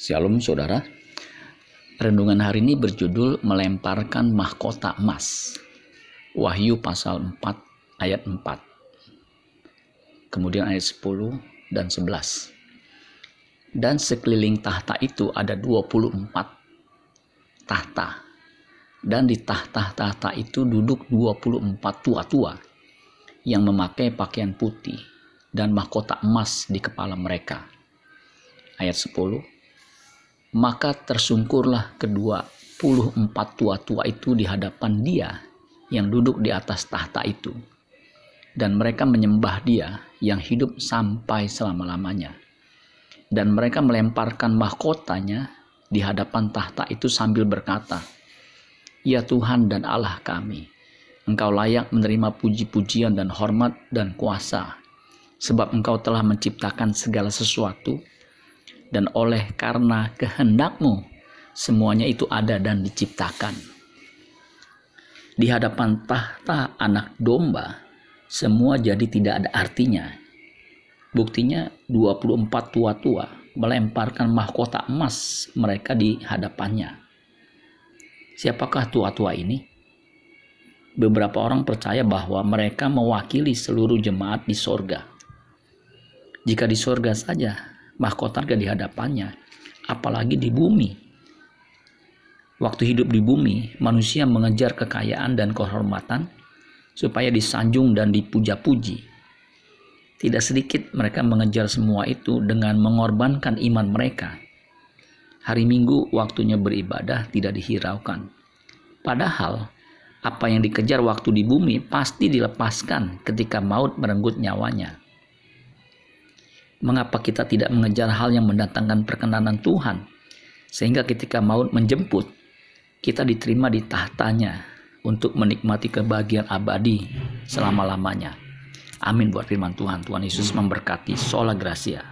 Shalom saudara. Renungan hari ini berjudul melemparkan mahkota emas. Wahyu pasal 4 ayat 4. Kemudian ayat 10 dan 11. Dan sekeliling tahta itu ada 24 tahta. Dan di tahta-tahta itu duduk 24 tua-tua yang memakai pakaian putih dan mahkota emas di kepala mereka. Ayat 10 maka tersungkurlah kedua puluh empat tua-tua itu di hadapan dia yang duduk di atas tahta itu. Dan mereka menyembah dia yang hidup sampai selama-lamanya. Dan mereka melemparkan mahkotanya di hadapan tahta itu sambil berkata, Ya Tuhan dan Allah kami, Engkau layak menerima puji-pujian dan hormat dan kuasa, sebab Engkau telah menciptakan segala sesuatu, dan oleh karena kehendakmu semuanya itu ada dan diciptakan. Di hadapan tahta anak domba semua jadi tidak ada artinya. Buktinya 24 tua-tua melemparkan mahkota emas mereka di hadapannya. Siapakah tua-tua ini? Beberapa orang percaya bahwa mereka mewakili seluruh jemaat di sorga. Jika di sorga saja mahkota di hadapannya, apalagi di bumi. Waktu hidup di bumi, manusia mengejar kekayaan dan kehormatan supaya disanjung dan dipuja-puji. Tidak sedikit mereka mengejar semua itu dengan mengorbankan iman mereka. Hari Minggu waktunya beribadah tidak dihiraukan. Padahal apa yang dikejar waktu di bumi pasti dilepaskan ketika maut merenggut nyawanya. Mengapa kita tidak mengejar hal yang mendatangkan perkenanan Tuhan? Sehingga ketika maut menjemput, kita diterima di tahtanya untuk menikmati kebahagiaan abadi selama-lamanya. Amin buat firman Tuhan. Tuhan Yesus memberkati. Sola Gracia.